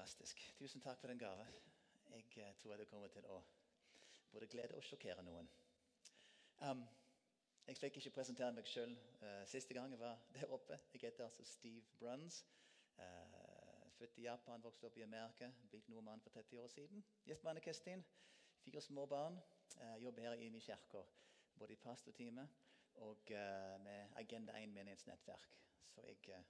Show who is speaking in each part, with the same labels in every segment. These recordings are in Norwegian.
Speaker 1: Fantastisk. Tusen takk for den gave. Jeg eh, tror det kommer til å både glede og sjokkere noen. Um, jeg fikk ikke presentere meg sjøl uh, siste gang jeg var der oppe. Jeg heter altså Steve Bruns. Uh, født i Japan, vokste opp i Amerika. Blitt nordmann for 30 år siden. Anne Kristin. Fire små barn. Uh, jobber her i min både i pastortime og med Agenda 1 menighetsnettverk. Så jeg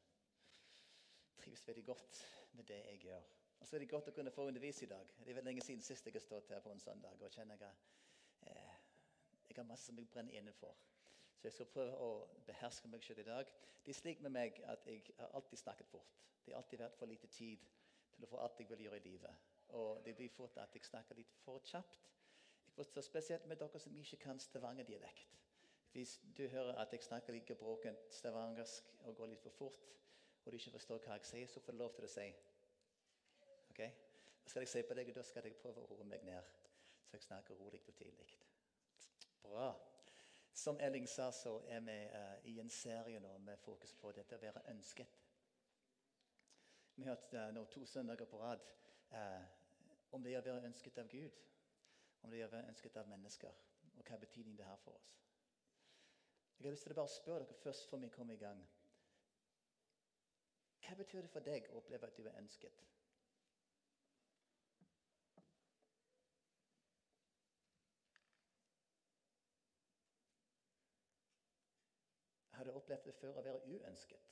Speaker 1: trives veldig godt med det jeg gjør. Og så er det godt å kunne få undervise i dag. Det er lenge siden sist jeg har stått her på en søndag. og kjenner jeg, eh, jeg har masse som jeg brenner innenfor. Så jeg skal prøve å beherske meg selv i dag. Det er slik med meg at jeg har alltid snakket fort. Det har alltid vært for lite tid til å få alt jeg vil gjøre i livet. Og det blir fort at jeg snakker litt for kjapt. Jeg forstår spesielt med dere som ikke kan stavangerdialekt. Hvis du hører at jeg snakker like bråkent stavangersk og går litt for fort, og du ikke forstår hva jeg sier, så får du lov til å si Ok? Da skal jeg se på deg, og da skal jeg prøve å roe meg ned, så jeg snakker rolig og tidlig. Bra. Som Elling sa, så er vi uh, i en serie nå med fokus på dette å være ønsket. Vi har hørt uh, nå to søndager på rad uh, om det å være ønsket av Gud. Om det å være ønsket av mennesker, og hva betydning det har for oss. Jeg har lyst til å bare spørre dere først før vi kommer i gang. Hva betyr det for deg å oppleve at du er ønsket? Har du opplevd det før å være uønsket?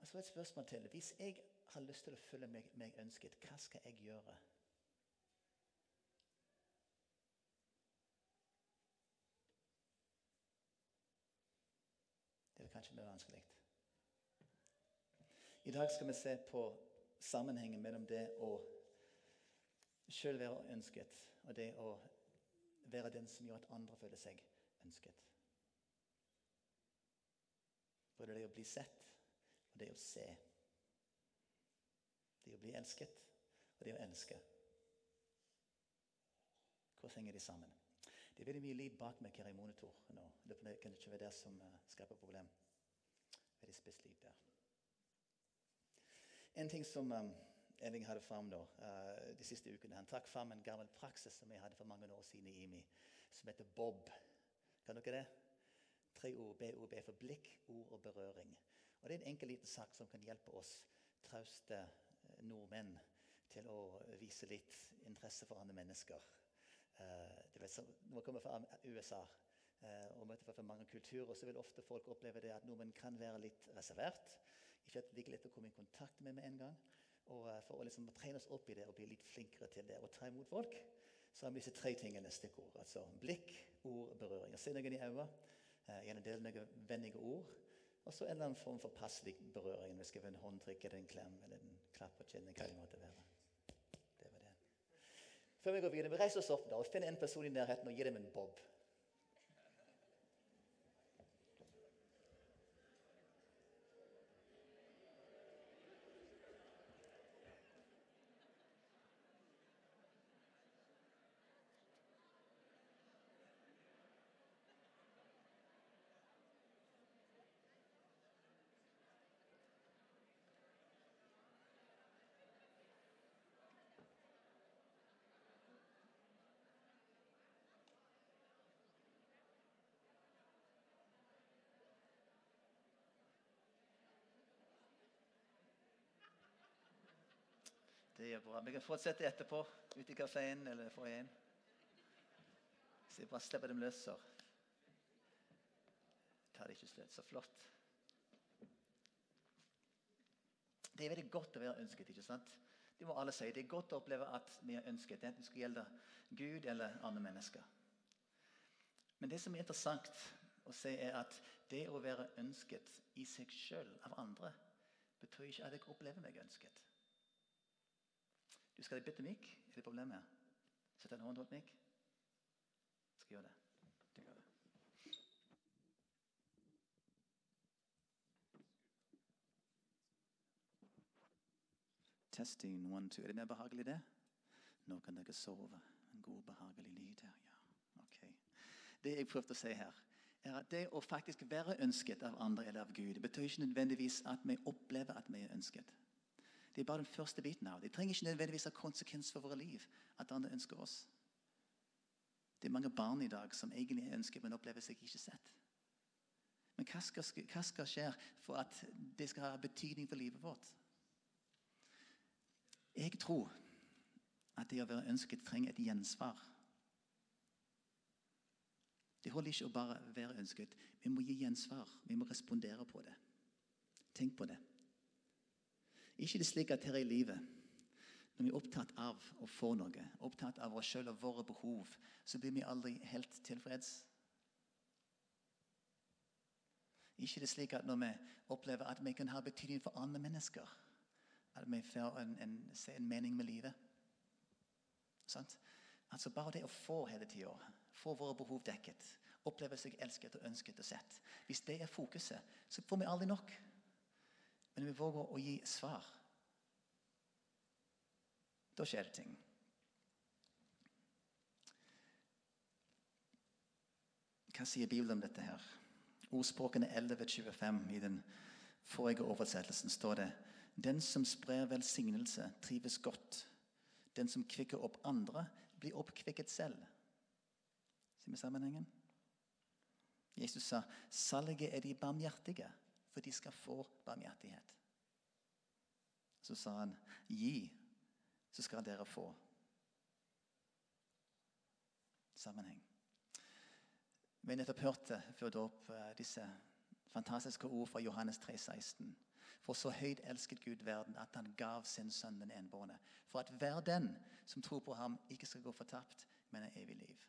Speaker 1: Og så et spørsmål til. Hvis jeg har lyst til å følge meg, meg ønsket, hva skal jeg gjøre? Det er kanskje mer vanskelig. I dag skal vi se på sammenhengen mellom det å sjøl være ønsket, og det å være den som gjør at andre føler seg ønsket. Både det å bli sett og det å se. Det å bli elsket og det å elske. Hvordan henger de sammen? Det er veldig mye liv bak meg her i monitor nå. Det kan ikke være det som eh, skaper problem. Veldig spisst liv der. En ting som um, Elling hadde fram nå, uh, de siste ukene Han trakk fram en gammel praksis som jeg hadde for mange år siden i IMI, som heter BOB. Kan dere det? Tre ord. BOB for blikk, ord og berøring. Og Det er en enkel liten sak som kan hjelpe oss trauste uh, nordmenn til å vise litt interesse for andre mennesker. Uh, vet, så, når man kommer fra USA uh, og møter for mange kulturer, så vil ofte folk oppleve det at nordmenn kan være litt reservert. Det like lett å komme i kontakt med med en gang. Og eh, For å liksom trene oss opp i det og bli litt flinkere til det og ta imot folk, så har vi disse tre tingene stikkord. Altså blikk, ord, berøring. Se noen i øynene, eh, gjerne del noen vennlige ord. Og så en eller annen form for passelig berøring. Hvis Vi skal en håndtrykk eller en klem eller en klapp på kinnet. hva det måtte være. Det var det. Før vi går videre, vi reiser oss opp da, og finner en person i nærheten og gir dem en bob. Det er bra. Vi kan fortsette etterpå ute i kafeen eller foajeen. Så jeg bare slipper dem løs. Tar det ikke slutt. Så flott. Det er veldig godt å være ønsket. ikke sant? Det må alle si. Det er godt å oppleve at vi er ønsket, enten det skal gjelde Gud eller andre mennesker. Men det som er interessant å se, er at det å være ønsket i seg sjøl av andre, betyr ikke at jeg opplever meg ønsket. Du skal bytte mikk. Er det problemet? Sett en hånd rundt mikk. Skal gjøre det. Du gjør det. Testing one, two. Er det mer behagelig, det? Nå kan dere sove. En god, behagelig lyd her. Ja, ok. det jeg prøvde å si her, er at det å faktisk være ønsket av andre eller av Gud, det betyr ikke nødvendigvis at vi opplever at vi er ønsket. Det er bare den første biten av det. Det trenger ikke nødvendigvis ha konsekvens for våre liv at andre ønsker oss. Det er mange barn i dag som egentlig ønsker, men opplever seg ikke sett. Men hva skal, hva skal skje for at det skal ha betydning for livet vårt? Jeg tror at det å være ønsket trenger et gjensvar. Det holder ikke å bare være ønsket. Vi må gi gjensvar. Vi må respondere på det. Tenk på det. Ikke det slik at her i livet, når vi er opptatt av å få noe, opptatt av oss sjøl og våre behov, så blir vi aldri helt tilfreds. Ikke det slik at når vi opplever at vi kan ha betydning for andre mennesker, at vi får en, en, en mening med livet. Sant? Altså Bare det å få hele tida, få våre behov dekket, oppleve seg elsket og ønsket og sett Hvis det er fokuset, så får vi aldri nok. Men vi våger å gi svar. Da skjer det ting. Hva sier Bibelen om dette her? Ordspråkene 11.25 i den forrige oversettelsen står det Den som sprer velsignelse, trives godt. Den som kvikker opp andre, blir oppkvikket selv. Ser vi sammenhengen? Jesus sa 'Salige er de barmhjertige for de skal få barmhjertighet. Så sa han, gi, så skal dere få. Sammenheng. Vi nettopp hørte før dåp eh, disse fantastiske ord fra Johannes 3, 16. For så høyt elsket Gud verden at han gav sin sønn den enbårne. For at hver den som tror på ham, ikke skal gå fortapt, men har evig liv.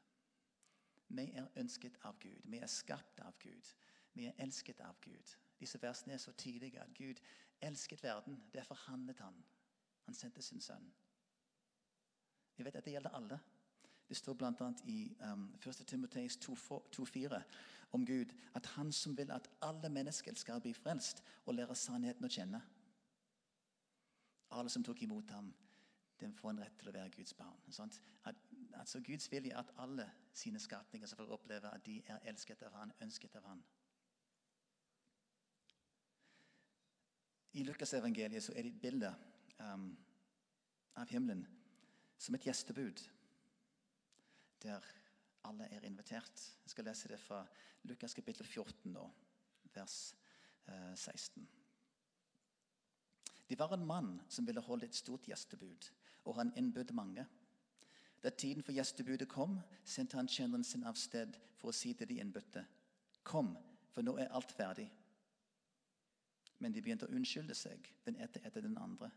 Speaker 1: Vi er ønsket av Gud. Vi er skapt av Gud. Vi er elsket av Gud. Disse versene er så tydelige at Gud elsket verden. Derfor handlet han. Han sendte sin sønn. Vi vet at det gjelder alle. Det står bl.a. i um, 1. Timoteis 2,4 om Gud at han som vil at alle mennesker skal bli frelst og lære sannheten å kjenne. Alle som tok imot ham, den får en rett til å være Guds barn. At, altså Guds vilje er at alle sine skapninger skal få oppleve at de er elsket av han, ønsket av han. I Lukasevangeliet så er det et bilde um, av himmelen som et gjestebud, der alle er invitert. Jeg skal lese det fra Lukas kapittel 14, nå, vers uh, 16. Det var en mann som ville holde et stort gjestebud, og han innbød mange. Da tiden for gjestebudet kom, sendte han tjeneren sin av sted for å si til de innbudte.: Kom, for nå er alt ferdig. Men de begynte å unnskylde seg, den etter etter den andre.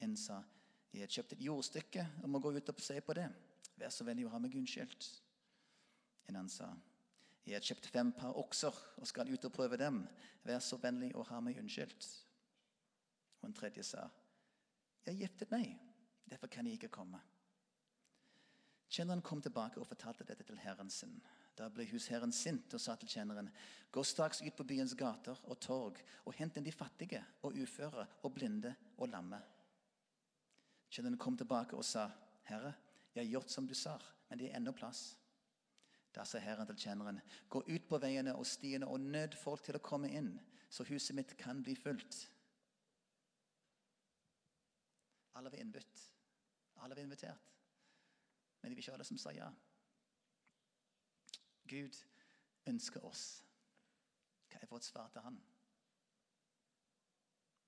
Speaker 1: En sa, 'Jeg har kjøpt et jordstykke og må gå ut og se på det.' 'Vær så vennlig å ha meg unnskyldt.' En annen sa, 'Jeg har kjøpt fem par okser og skal ut og prøve dem.' 'Vær så vennlig å ha meg unnskyldt.' Og en tredje sa, 'Jeg har giftet meg, derfor kan jeg ikke komme.' Tjeneren kom tilbake og fortalte dette til herren sin. Da ble husherren sint og sa til tjeneren.: Gå straks ut på byens gater og torg og hent inn de fattige og uføre og blinde og lamme. Tjeneren kom tilbake og sa, Herre, jeg har gjort som du sa, men det er ennå plass. Da sa Herren til tjeneren, gå ut på veiene og stiene og nød folk til å komme inn, så huset mitt kan bli fullt. Alle var innbudt. Alle var invitert. Men det var ikke alle som sa ja. Gud ønsker oss. Hva er vårt svar til han?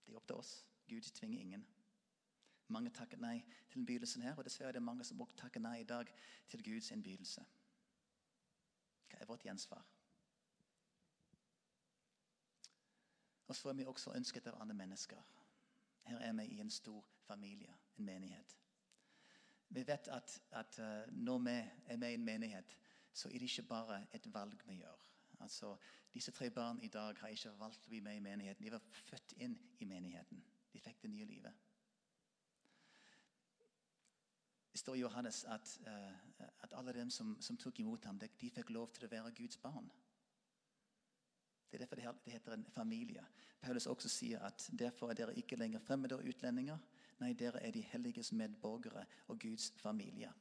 Speaker 1: Det er opp til oss. Gud tvinger ingen. Mange takker nei til innbydelsen her, og dessverre er det mange som også takker nei i dag til Guds innbydelse. Hva er vårt gjensvar? Og så er vi også ønsket av andre mennesker. Her er vi i en stor familie, en menighet. Vi vet at, at uh, når vi er med i en menighet, så er det ikke bare et valg vi gjør. Altså, Disse tre barn i dag har ikke valgt å bli med i menigheten. De var født inn i menigheten. De fikk det nye livet. Det står i Johannes at, uh, at alle dem som, som, tok imot ham, de fikk lov til å være Guds barn. Det er derfor det heter en familie. Paulus også sier at derfor er dere ikke lenger fremmede og utlendinger. Nei, dere er de helliges medborgere og Guds familie.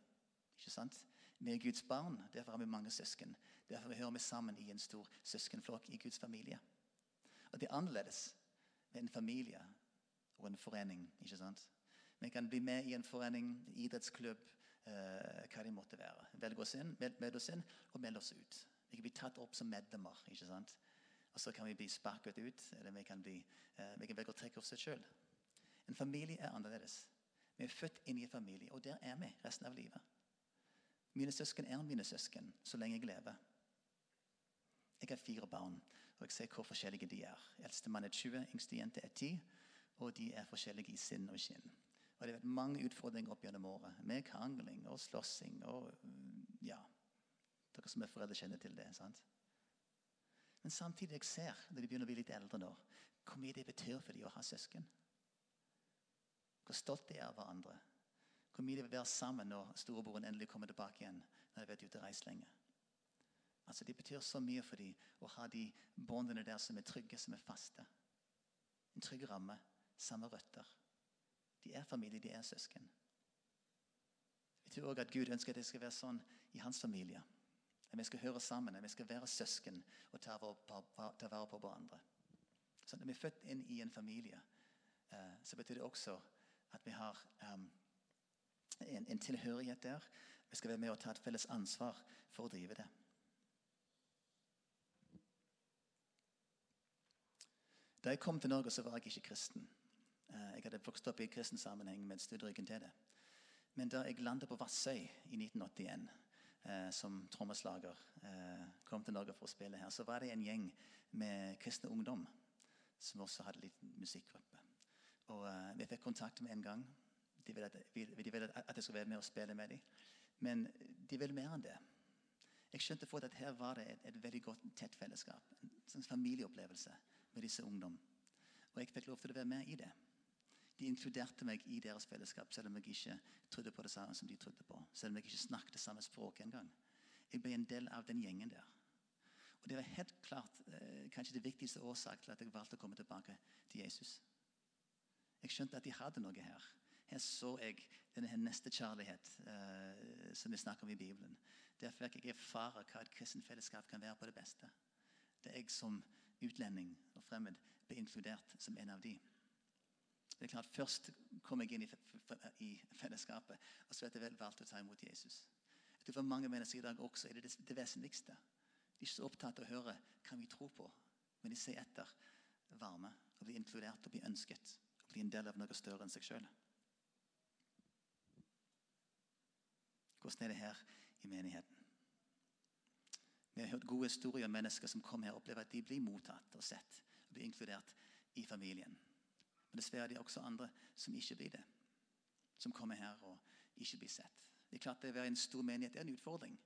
Speaker 1: Ikke sant? Vi er Guds barn, derfor har vi mange søsken. Derfor hører vi sammen i en stor søskenflokk i Guds familie. Og det er annerledes med en familie og en forening. ikke sant? Vi kan bli med i en forening, idrettsklubb, eh, hva det måtte være. Velge oss inn, meld, meld oss inn og melde oss ut. Vi kan bli tatt opp som medlemmer. ikke sant? Og så kan vi bli sparket ut, eller vi kan, bli, eh, vi kan velge å trekke oss selv. En familie er annerledes. Vi er født inn i en familie, og der er vi resten av livet. Mine søsken er mine søsken så lenge jeg lever. Jeg har fire barn, og jeg ser hvor forskjellige de er. Eldstemann er 20, yngste jente er 10, og de er forskjellige i sinn og skinn. Og det har vært mange utfordringer opp gjennom året, med krangling og slåssing og ja, Dere som er foreldre, kjenner til det. sant? Men samtidig jeg ser når de begynner å bli litt eldre nå, hvor mye det betyr for dem å ha søsken. Hvor stolt de er av hverandre. Hvor mye de vil være sammen når storebroren endelig kommer tilbake igjen. når de har vært ute og reist lenge. Altså, Det betyr så mye for dem å ha de båndene der som er trygge, som er faste. En trygg ramme, samme røtter. De er familie, de er søsken. Jeg tror også at Gud ønsker at det skal være sånn i hans familie. At vi skal høre sammen, at vi skal være søsken og ta vare på hverandre. Så når vi er født inn i en familie, eh, så betyr det også at vi har um, en, en, tilhørighet der. Vi skal være med og ta et felles ansvar for å drive det. Da jeg kom til Norge, så var jeg ikke kristen. Eh, jeg hadde vokst opp i kristen sammenheng, men snudde ryggen til det. Men da jeg landet på Vassøy i 1981 eh, som trommeslager, eh, kom til Norge for å spille her, så var det en gjeng med kristne ungdom som også hadde litt musikkgruppe. Og Vi fikk kontakt med en gang. De ville, at, de ville at jeg skulle være med og spille med dem. Men de ville mer enn det. Jeg skjønte fort at her var det et, et veldig godt, tett fellesskap. En sånn familieopplevelse med disse ungdom. Og jeg fikk lov til å være med i det. De inkluderte meg i deres fellesskap, selv om jeg ikke trodde på det samme som de trodde på. Selv om jeg ikke snakket det samme språket engang. Jeg ble en del av den gjengen der. Og Det var helt klart eh, kanskje det viktigste årsaken til at jeg valgte å komme tilbake til Jesus. Jeg skjønte at de hadde noe her. Her så jeg denne nestekjærlighet eh, som vi snakker om i Bibelen. Derfor fikk jeg erfare hva et kristent fellesskap kan være på det beste. Det er jeg som utlending og fremmed ble inkludert som en av de. Det er klart, Først kom jeg inn i, fellesskapet, og så etter vel valgte å ta imot Jesus. Jeg For mange mennesker i dag også er det det, det vesentligste. De er ikke så opptatt av å høre hva vi tror på, men de ser etter varme og blir inkludert og bli ønsket. Og blir en del av noe større enn seg sjøl. Hvordan er det her i menigheten? Vi har hørt gode historier om mennesker som kommer her og opplever at de blir mottatt og sett. og blir inkludert i familien. Men dessverre er det også andre som ikke blir det. Som kommer her og ikke blir sett. Det er klart det å være en stor menighet er en utfordring.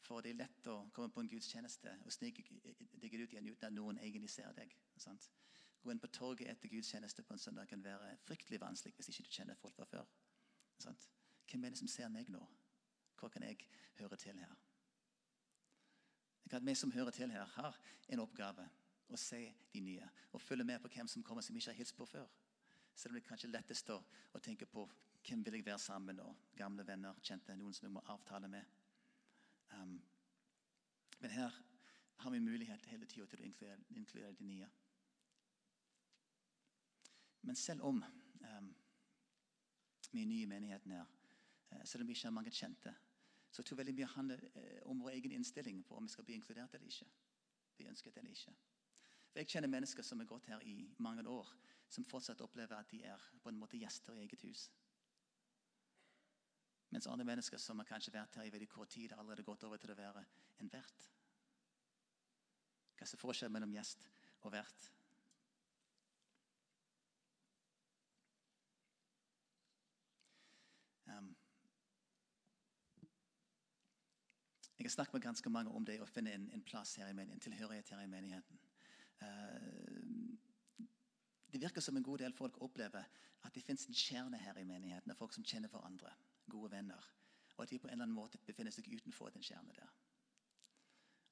Speaker 1: For det er lett å komme på en gudstjeneste og snike deg ut igjen uten at noen egentlig ser deg. Sant? Gå inn på torget etter gudstjeneste på en søndag kan være fryktelig vanskelig hvis ikke du kjenner folk fra før. Sant? Hvem er det som ser meg nå? Hvor kan jeg høre til her? Vi som hører til her, har en oppgave å se de nye og følge med på hvem som kommer som vi ikke har hilst på før. Selv om det er kanskje lettest å, tenke på hvem vil jeg være sammen med, gamle venner, kjente, noen som jeg må avtale med. Um, men her har vi mulighet hele tida til å inkludere, inkludere, de nye. Men selv om um, vi er nye i menigheten her, uh, selv om vi ikke har mange kjente, så jeg tror veldig mye handler uh, om vår egen innstilling på om vi skal bli inkludert eller ikke. Vi ønsker det eller ikke. For Jeg kjenner mennesker som har gått her i mange år, som fortsatt opplever at de er på en måte gjester i eget hus. Mens andre mennesker som har kanskje vært her i veldig kort tid, har allerede gått over til å være en vert. Hva er forskjellen mellom gjest og vert? Um, jeg har snakket med ganske mange om det å finne en, en plass her i menigheten, en tilhørighet her i menigheten. Uh, det virker som en god del folk opplever at det fins en kjerne her i menigheten. Folk som kjenner hverandre, gode venner. Og at de på en eller annen måte befinner seg utenfor den kjernen der.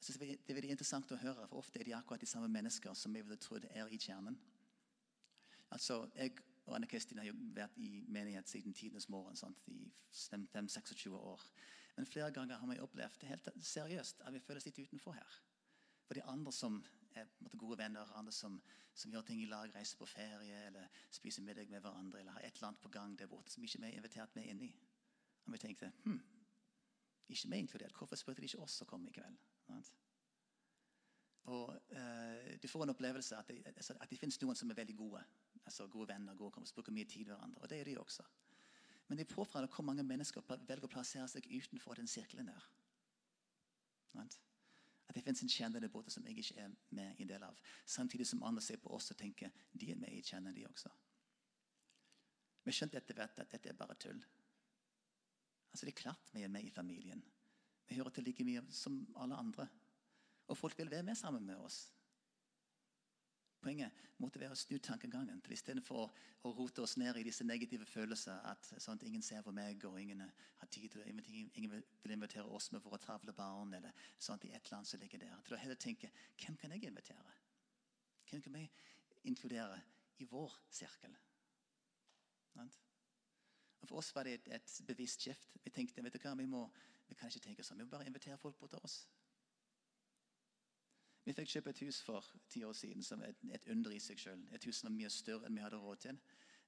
Speaker 1: Så det er veldig interessant å høre, for Ofte er de akkurat de samme mennesker som vi ville trodd er i kjernen. Altså, Jeg og Anne Kristin har jo vært i menighet siden tidenes morgen. Sant? I 5-26 år. Men flere ganger har vi opplevd det helt seriøst at vi føler oss litt utenfor her. For de andre som er gode venner, andre som, som, gjør ting i lag, reiser på ferie eller spiser middag med hverandre eller har et eller annet på gang der borte som ikke vi er invitert med inn i. Og vi tenkte hm, ikke vi inkludert. Hvorfor spurte de ikke oss å komme i kveld? Og uh, Du får en opplevelse at det, altså, at det finnes noen som er veldig gode. altså Gode venner, gode kompiser, bruker mye tid med hverandre. Og det er de også. Men det er påfallende hvor mange mennesker velger å plassere seg utenfor den sirkelen der. At det fins en kjerne der borte som jeg ikke er med i del av. Samtidig som andre ser på oss og tenker de er med i kjernen, de også. Vi skjønte etter hvert at dette er bare tull. Altså Det er klart vi er med i familien. Vi hører til like mye som alle andre. Og folk vil være med sammen med oss. Poenget måtte være å snu tankegangen. til Istedenfor å, rote oss ned i disse negative følelser. At, sånn at ingen ser på meg, og ingen har tid til ingen, ingen vil invitere oss med våre travle barn. eller sånt i et eller annet som ligger der. Til å heller tenke hvem kan jeg invitere? Hvem kan vi inkludere i vår sirkel? Og For oss var det et, et bevisst skift. Vi tenkte vet du hva, vi, må, vi kan ikke tenke sånn. Vi må bare invitere folk bort til oss. Vi fikk kjøpe et hus for ti år siden som et, et under i seg selv. Et hus som var mye større enn vi hadde råd til.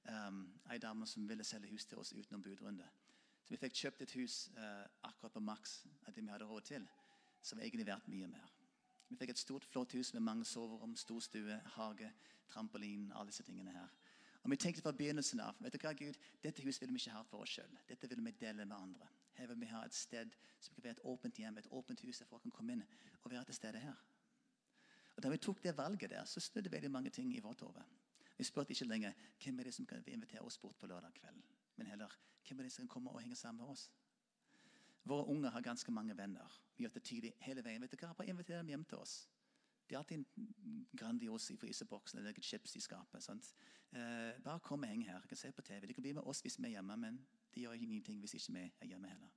Speaker 1: Um, Ei dame som ville selge hus til oss utenom budrunde. Så vi fikk kjøpt et hus uh, akkurat på maks av det vi hadde råd til. Som egentlig verdt mye mer. Vi fikk et stort, flott hus med mange soverom, storstue, hage, trampolin. alle disse tingene her. Og vi tenkte fra begynnelsen av vet du hva, Gud, dette huset vil vi ikke ha for oss sjøl. Dette vil vi dele med andre. Her vil vi ha et sted som kan være et åpent hjem, et åpent hus der folk kan komme inn og være til stede her. Og Da vi tok det valget der, så snudde veldig mange ting i vårt hode. Vi spurte ikke lenger hvem er det som kan invitere oss bort på lørdag kveld, men heller hvem er det som kan komme og henge sammen med oss. Våre unger har ganske mange venner. Vi gjør det tidlig hele veien. Vet du hva? Bare inviter dem hjem til oss. De har alltid en Grandiosi i fryseboksen eller chips i skapet. Eh, bare kom og heng her. Jeg kan se på TV. De kan bli med oss hvis vi er hjemme, men de gjør ingenting hvis ikke vi er hjemme heller.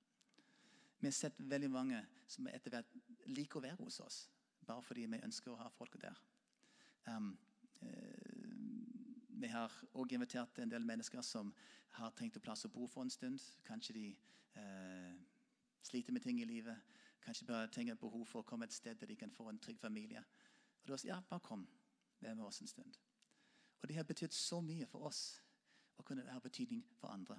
Speaker 1: Vi har sett veldig mange som etter hvert liker å være hos oss bare fordi vi ønsker å ha folk der. Um, eh, vi har også invitert en del mennesker som har trengt å plass å bo for en stund. Kanskje de uh, sliter med ting i livet. Kanskje bare trenger behov for å komme et sted der de kan få en trygg familie. Og da sier ja, bare kom. Vær med oss en stund. Og det har betydd så mye for oss å kunne ha betydning for andre.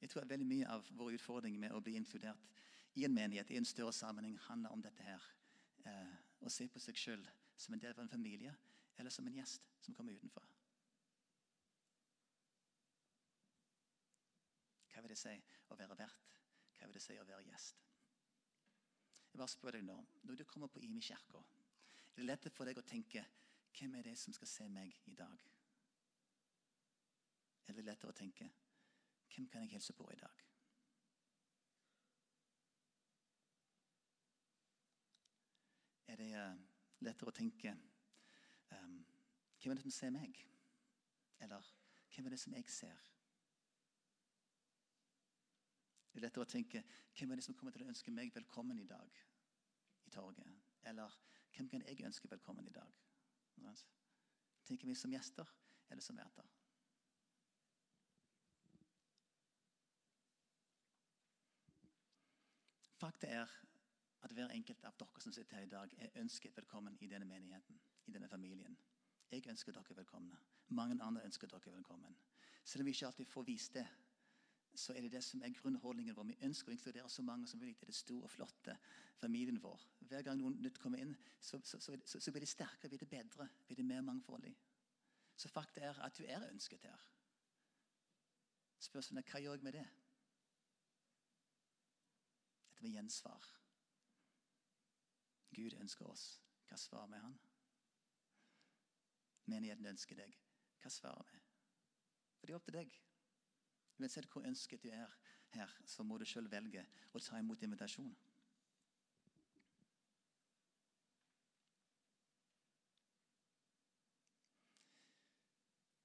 Speaker 1: Jeg tror at veldig mye av vår utfordring med å bli inkludert i en menighet i en større sammenheng handler om dette her. Eh, å se på seg sjøl som en del av en familie eller som en gjest som kommer utenfor. Hva vil det si å være vert? Hva vil det si å være gjest? Jeg bare spør deg nå, Når du kommer på Imi kirke, er det lettere for deg å tenke hvem er det som skal se meg i dag? Er det lettere å tenke hvem kan jeg hilse på i dag? Er det uh, lettere å tenke um, Hvem er det som ser meg? Eller hvem er det som jeg ser? Det er lettere å tenke hvem er det som kommer til å ønske meg velkommen i dag i torget? Eller hvem kan jeg ønske velkommen i dag? Tenker vi som gjester eller som verter? Fakta er at hver enkelt av dere som sitter her i dag, er ønsket velkommen i denne menigheten, i denne familien. Jeg ønsker dere velkomne. Mange andre ønsker dere velkommen. Selv om vi ikke alltid får vist det, så er det det som er grunnholdningen vår. Vi ønsker å inkludere så mange som mulig i det store, flotte familien vår. Hver gang noen nytt kommer inn, så, så, så, så blir det sterkere, blir det bedre, blir det mer mangfoldig. Så fakta er at du er ønsket her. Spørsmålet er hva gjør jeg med det? Dette med gjensvar. Gud ønsker oss. Hva svarer vi han? Menigheten ønsker deg. Hva svarer vi? For det er opp til deg. Uansett hvor ønsket du er her, så må du sjøl velge å ta imot invitasjon.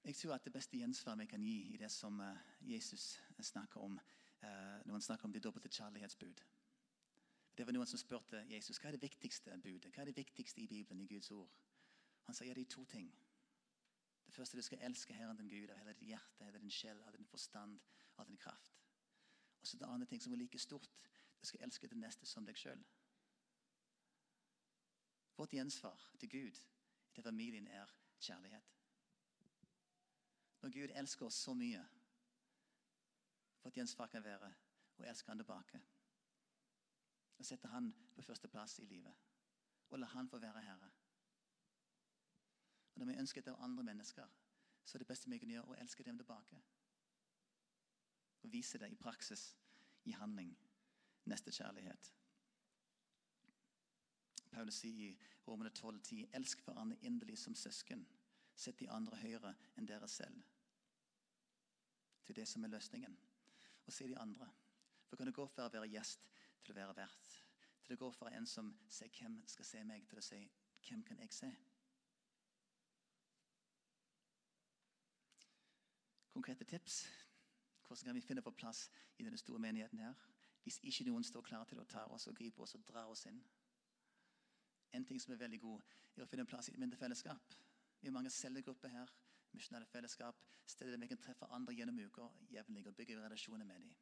Speaker 1: Jeg tror at Det beste gjensvaret vi kan gi i det som eh, Jesus snakker om eh, når han snakker om det dobbelte kjærlighetsbud det var Noen som spurte Jesus hva er det viktigste budet Hva er det viktigste i Bibelen, i Guds ord. Han sier det er to ting. Det første er du skal elske Herren din Gud av hele ditt hjerte, hele din sjel, av din forstand, av din kraft. Og så det andre ting som er like stort. Du skal elske det neste som deg sjøl. Vårt gjensvar til Gud til familien er kjærlighet. Når Gud elsker oss så mye, vårt gjensvar kan være å elske han tilbake. Og sette han på førsteplass i livet. Og la han få være herre. Og Når vi ønsker det av andre mennesker, så er det beste vi kan gjøre, å elske dem tilbake. Og vise det i praksis, i handling. Neste kjærlighet. Paulus sier i Romerne 12,10.: Elsk hverandre inderlig som søsken. Sett de andre høyere enn dere selv. Til det som er løsningen. Og se de andre. For kan det gå for å være gjest til å være verdt. Til det går fra en som sier 'Hvem skal se meg?' til å si 'Hvem kan jeg se?' Konkrete tips. Hvordan kan vi finne på plass i denne store menigheten her? Hvis ikke noen står klar til å ta oss og gripe oss og dra oss inn. En ting som er veldig god, er å finne plass i et mindre fellesskap. Vi har mange cellegrupper her. misjonære fellesskap, Steder der vi kan treffe andre gjennom uka jevnlig og bygge relasjoner med dem.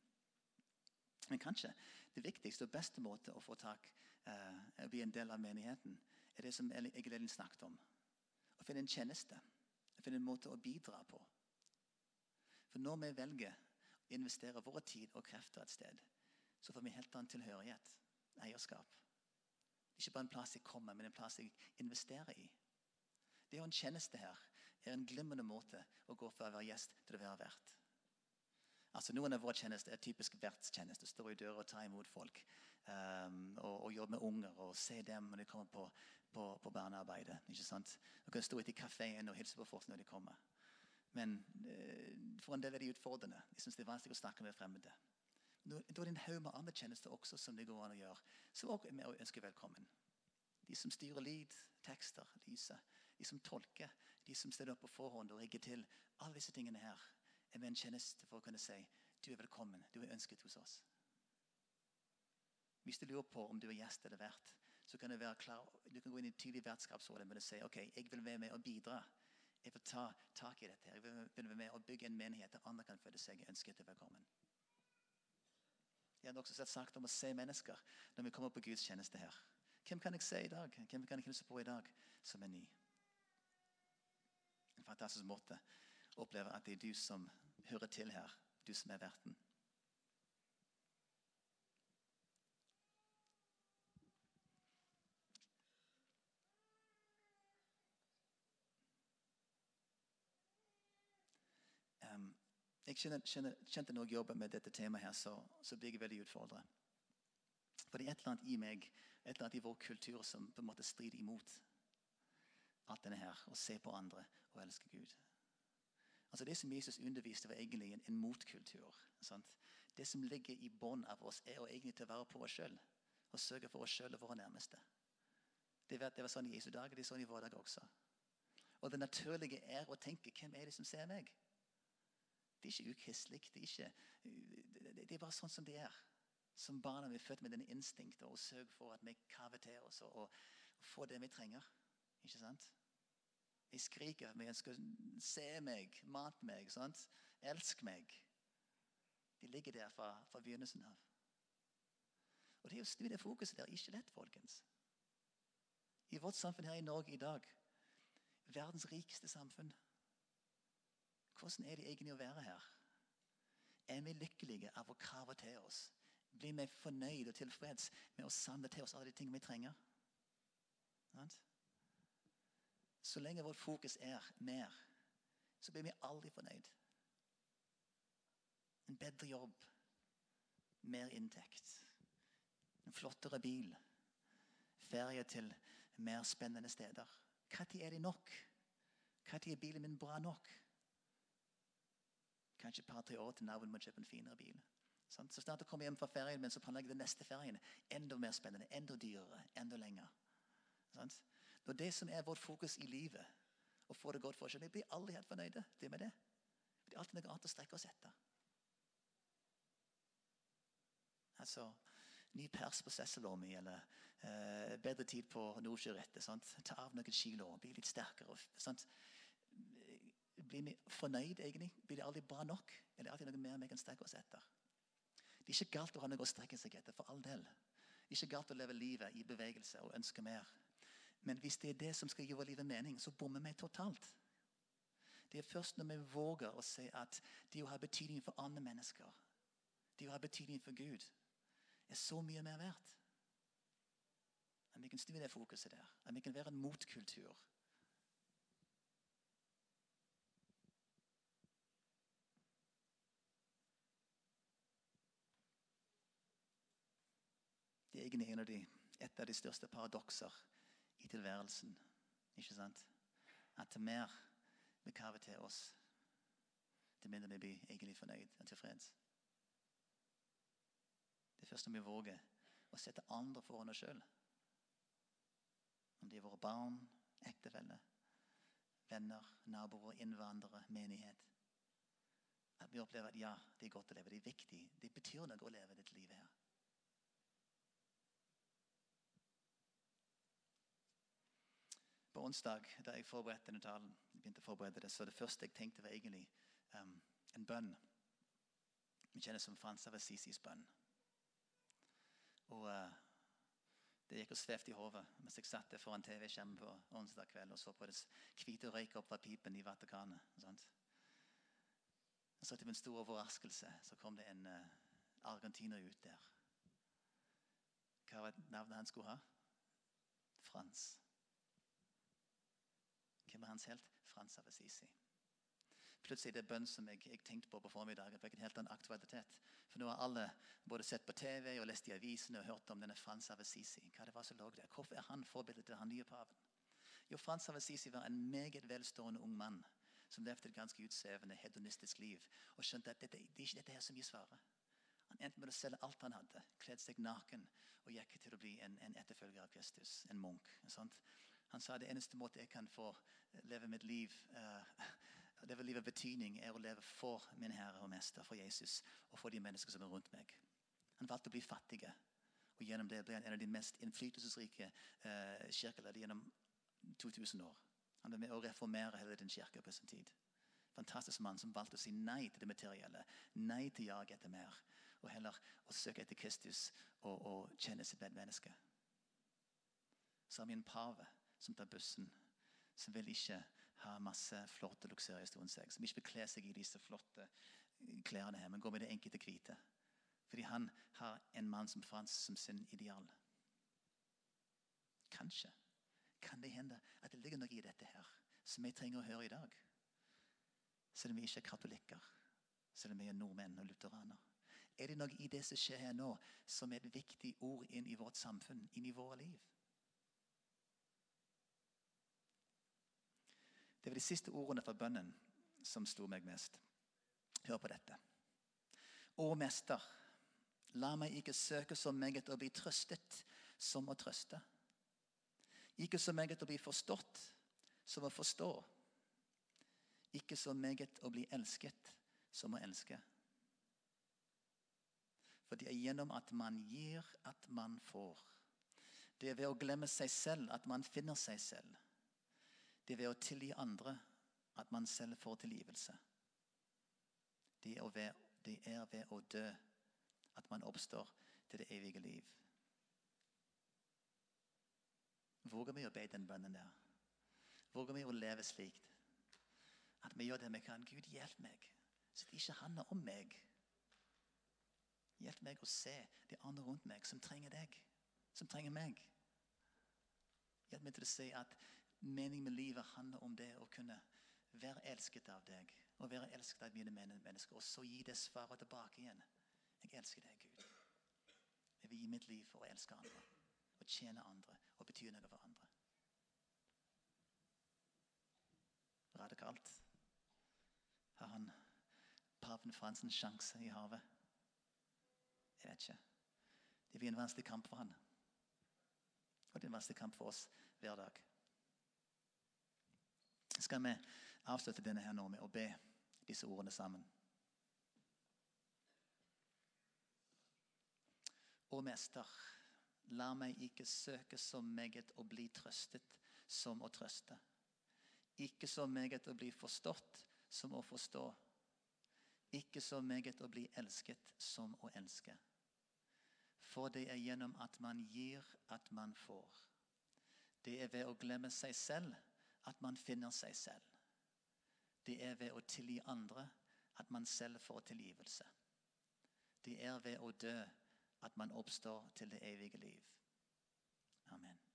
Speaker 1: Men kanskje det viktigste og beste måte å få tak eh, å bli en del av menigheten, er det som Egil Elin snakket om. Å finne en tjeneste. Å finne en måte å bidra på. For når vi velger å investere vår tid og krefter et sted, så får vi helt annen tilhørighet, eierskap. Ikke bare en plass jeg kommer, men en plass jeg investerer i. Det å ha en tjeneste her er en glimrende måte å gå fra å være gjest til å være vert. Altså Noen av våre tjenester er typisk vertstjeneste. Stå i døra og ta imot folk. Um, og, og, jobbe med unger og se dem når de kommer på, på, på barnearbeidet. ikke sant? Du kan stå ute i kafeen og hilse på folk når de kommer. Men uh, for en del er de utfordrende. De syns det er vanskelig å snakke med fremmede. Da er det en haug med andre tjenester også som det går an å gjøre, som også er med å ønske velkommen. De som styrer lyd, tekster, lyset. De som tolker. De som stiller opp på forhånd og rigger til. Alle disse tingene her er en tjeneste for å kunne si du er velkommen, du er ønsket hos oss. Hvis du lurer på om du er gjest eller vert, så kan du være klar, du kan gå inn i tydelig vertskapsråd og si ok, jeg vil være med og bidra. Jeg vil ta tak i dette. Jeg vil være med og bygge en menighet der andre kan føle seg ønsket og velkommen. Jeg har også sett sagt om å se mennesker når vi kommer på Guds tjeneste her. Hvem kan jeg se i dag? Hvem kan jeg hilse på i dag som er ny? En fantastisk måte å oppleve at det er du som hører til her, du som er verten. Um, jeg kjente, kjente når jeg jobber med dette temaet, her, så, så blir jeg veldig utfordret. For det er et eller annet i meg, et eller annet i vår kultur som på en måte strider imot alt denne her. Å se på andre og elske Gud. Altså Det som Jesus underviste, var egentlig en, en motkultur. Sant? Det som ligger i bånn av oss, er å egentlig til å være på oss sjøl. Og sørge for oss sjøl og våre nærmeste. Det var, det var sånn i Jesu dag, det er sånn i vår dag også. Og det naturlige er å tenke hvem er det som ser meg? Det er ikke ukristelig. Det, det, er bare sånn som det er. Som barna vi er født med denne instinktet og sørge for at vi kaver til oss og, og, får det vi trenger. Ikke sant? Jeg skriker at jeg skal se meg, mat meg, sant? elsk meg. De ligger der fra, fra begynnelsen av. Og Det å snu det fokuset der er ikke lett, folkens. I vårt samfunn her i Norge i dag, verdens rikeste samfunn hvordan er det egentlig å være her? Er vi lykkelige av å krave til oss? Blir vi fornøyd og tilfreds med å samle til oss alle de tingene vi trenger? Så lenge vårt fokus er mer, så blir vi aldri fornøyd. En bedre jobb, mer inntekt, en flottere bil, ferie til mer spennende steder. Når er det nok? Når er bilen min bra nok? Kanskje et par-tre år til naboen må kjøpe en finere bil. Så snart du kommer hjem fra ferien, men så planlegger den neste ferien enda mer spennende, enda dyrere, enda lenger. Når det som er vårt fokus i livet, å få det godt for oss. Blir aldri helt fornøyde. Det med det. Det er alltid noe annet å strekke oss etter. Altså, Ny pers på sesselommi, eller eh, bedre tid på Nordsjørettet. Ta av noen kilo, bli litt sterkere. Sant? Blir vi fornøyd egentlig? Blir det aldri bra nok? Er det alltid noe mer vi kan strekke oss etter? Det er ikke galt å ha noe å strekke seg etter, for all del. Det er ikke galt å leve livet i bevegelse og ønske mer. Men hvis det er det som skal gi vår liv mening, så bommer vi totalt. Det er først når vi våger å si at det å ha betydning for andre mennesker, det å ha betydning for Gud, er så mye mer verdt. At vi kan snu det fokuset der. At vi kan være en motkultur. Det er egentlig en av de, et av de største paradokser i tilværelsen. Ikke sant? At til mer vi kaver til oss, til mindre vi blir egentlig fornøyd og tilfreds. Det er først når vi våger å sette andre foran oss sjøl. Om de er våre barn, ektefeller, venner, naboer, innvandrere, menighet. At vi opplever at ja, det er godt å leve. Det er viktig. Det betyr noe å leve dette livet her. På onsdag da jeg forberedte denne talen, begynte å forberede det, så det første jeg tenkte, var egentlig um, en bønn. Vi kjenner som Frans av Assisis bønn. Og uh, Det gikk og svevde i hodet mens jeg satt der foran TV-skjermen på onsdag kveld og så på det hvite røyk opp fra pipen i Vatikanet. Sant? Så til min store overraskelse så kom det en uh, argentiner ut der. Hva var navnet han skulle ha? Frans. Hvem er hans helt? Frans av Assisi. Plutselig det bønn som jeg, jeg tenkte på på formiddagen, fikk en helt annen aktualitet. For nå har alle både sett på TV og lest i avisene og hørt om denne Frans av Assisi. Hva det var som lå der. Hvorfor er han forbildet til han nye paven? Jo, Frans av Assisi var en meget velstående ung mann som levde et ganske utsvevende, hedonistisk liv. Og skjønte at dette, det er ikke dette her som gir svaret. Han endte med å selge alt han hadde, kledde seg naken og gikk til å bli en, en etterfølger av Kristus, en munk. Sant? Han sa det eneste måte jeg kan få leve mitt liv uh, leve livet betydning, er å leve for min Herre og Mester, for Jesus og for de mennesker som er rundt meg. Han valgte å bli fattige, og gjennom det ble han en av de mest innflytelsesrike uh, kirkeledere gjennom 2000 år. Han ble med å reformere hele den kirka på sin tid. Fantastisk mann som valgte å si nei til det materielle, nei til jag etter mer, og heller å søke etter Kristus og, og kjenne sitt medmenneske. En pave som tar bussen, som vil ikke ha masse flotte luksuriøse rundt seg. Som ikke vil kle seg i disse flotte klærne her, men går med det enkelte hvite. Fordi han har en mann som Frans som sin ideal. Kanskje kan det hende at det ligger noe i dette her som vi trenger å høre i dag. Selv om vi ikke er katolikker, selv om vi er nordmenn og lutheraner. Er det noe i det som skjer her nå, som er et viktig ord inn i vårt samfunn, inn i våre liv? Det var de siste ordene fra bønnen som sto meg mest. Hør på dette. Å mester, la meg ikke søke så meget å bli trøstet som å trøste. Ikke så meget å bli forstått som å forstå. Ikke så meget å bli elsket som å elske. For det er gjennom at man gir, at man får. Det er ved å glemme seg selv at man finner seg selv. Det er ved å tilgi andre at man selv får tilgivelse. Det er ved, det er ved å dø at man oppstår til det evige liv. Våger vi å be den bønnen der? Våger vi å leve slik at vi gjør det vi kan? Gud, hjelp meg, så det ikke handler om meg. Hjelp meg å se de andre rundt meg som trenger deg, som trenger meg. Hjelp meg til å se at mening med livet handler om det å kunne være elsket av deg og være elsket av mine mennesker, og så gi det svaret tilbake igjen. Jeg elsker deg, Gud. Jeg vil gi mitt liv for å elske andre og tjene andre og bety noe for andre. Radikalt. Har han paven Frans en sjanse i havet? Jeg vet ikke. Det blir en vanskelig kamp for han. Og det er en vanskelig kamp for oss hver dag skal vi avslutte denne her nå med å be disse ordene sammen. Å Mester, la meg ikke søke så meget å bli trøstet som å trøste. Ikke så meget å bli forstått som å forstå. Ikke så meget å bli elsket som å elske. For det er gjennom at man gir, at man får. Det er ved å glemme seg selv at man finner seg selv. Det er ved å tilgi andre at man selv får tilgivelse. Det er ved å dø at man oppstår til det evige liv. Amen.